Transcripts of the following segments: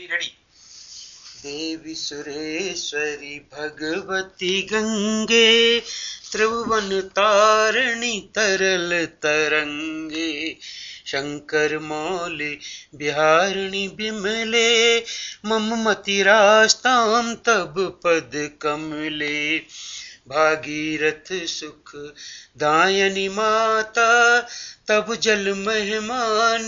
Three रेडी देवी सुरेश्वरी भगवती गंगे, त्रिभुवन तारिणी तरल तरंगे, शंकर मौले बिहारिणी बिमले मम मतिरास्ताम तब पद कमले। भागीरथ सुख दायनी माता, तब जल मेहमान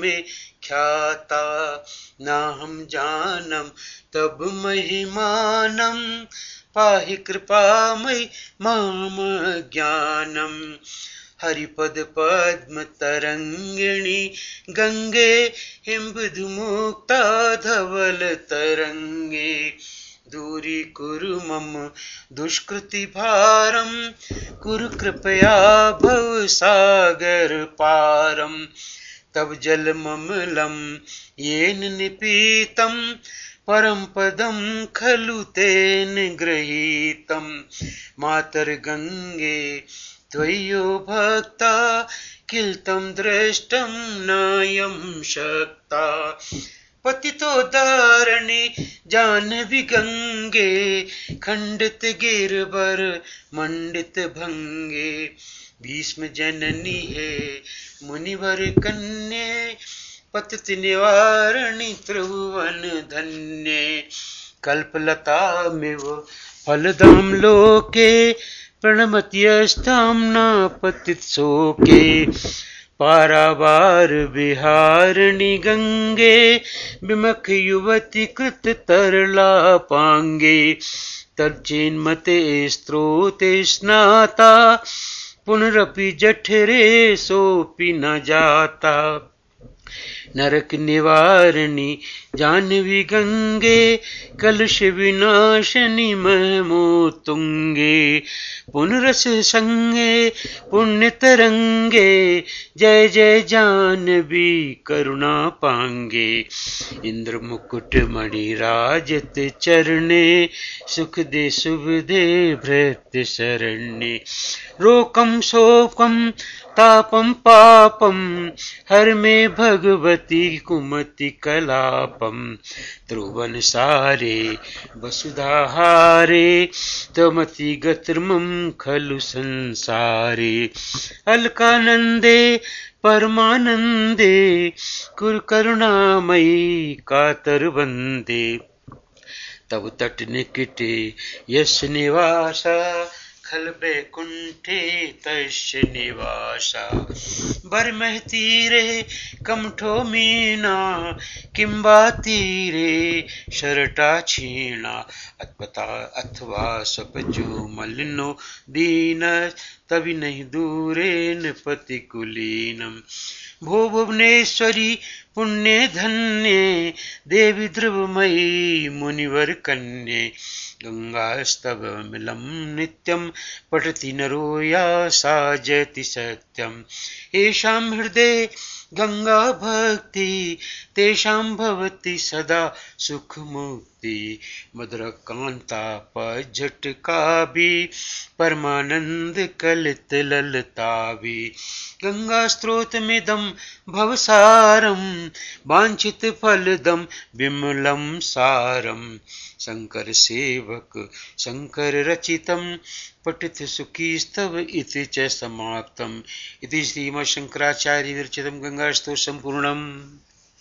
में ख्याता। ना हम जानम, तब महिमानम, पाहि कृपामय माम ज्ञानम। हरिपद पद्म तरंगिणी, गंगे हिम्बुधुमुक्ता धवल तरंगे। दूरी कुरु मम दुष्कृति भारम कुरु कृपया भव सागर पारम। तब जलममलं येन निपीतं परं पदं खलु तेन गृहीतं मातर्गङ्गे त्वय्यो भक्ता, किल तं द्रष्टं नायं शक्ता। पतितोदारणे जानवि गंगे खंडित गिरबर मंडित भंगे। भीष्म जननी है, मुनिवर कन्ये, पतित निवारणी त्रिभुवन धन्य। कल्पलता में वो फलदाम लोके प्रणमत्यस्ताम न पतित शोके पारावार बिहारणी गंगे, विमख युवती कृत तरला पांगे। तब मते स्त्रोते स्नाता, पुनरपि जठरे सोपि न जाता। नरक निवारणी, जानवी गंगे, कलश विनाशनि महमो तुंगे पुनरस संगे, पुण्य तरंगे, जय जय जानवी करुणा पांगे। इंद्र मुकुट मणि राजत चरणे, सुख दे शुभ दे भृत शरण्य रोकम शोकम, तापम पापम, हर में भगवती कुमति कलापम ध्रुवन सारे वसुधाहारे तमति गत्रमं खलु संसारे। अलकानन्दे, परमानन्दे, कुरुकरुणामयी कातरवन्दे। तब तट निकटे यश निवासा खल बैकुंठे तस्य निवासा। बरमह तीरे कमठो मीना किंबा तीरे शरटा छीणा, अथवा अथवा सपजो मलिनो, दीन, तवि नहीं दूरे पति कुलीनम। भो भुवनेश्वरी पुण्य धन्य देवी ध्रुवमयी, मुनिवर कन्ये। गङ्गास्तवमिलं नित्यं पठति नरो या सा जयति सत्यम् येषां हृदये गङ्गा भक्ति, तेषां भवति सदा सुखमुक्ति। मधुरकान्ता पझटकाभि परमानन्द कलित ललताभि। गङ्गास्त्रोतमिदं भवसारं वाञ्छितफलदं विमलं सारम शंकर सेवक शंकर रचितम पठित सुखी स्तव इति च समाप्तम। इति विरचितम गंगास्तव संपूर्णम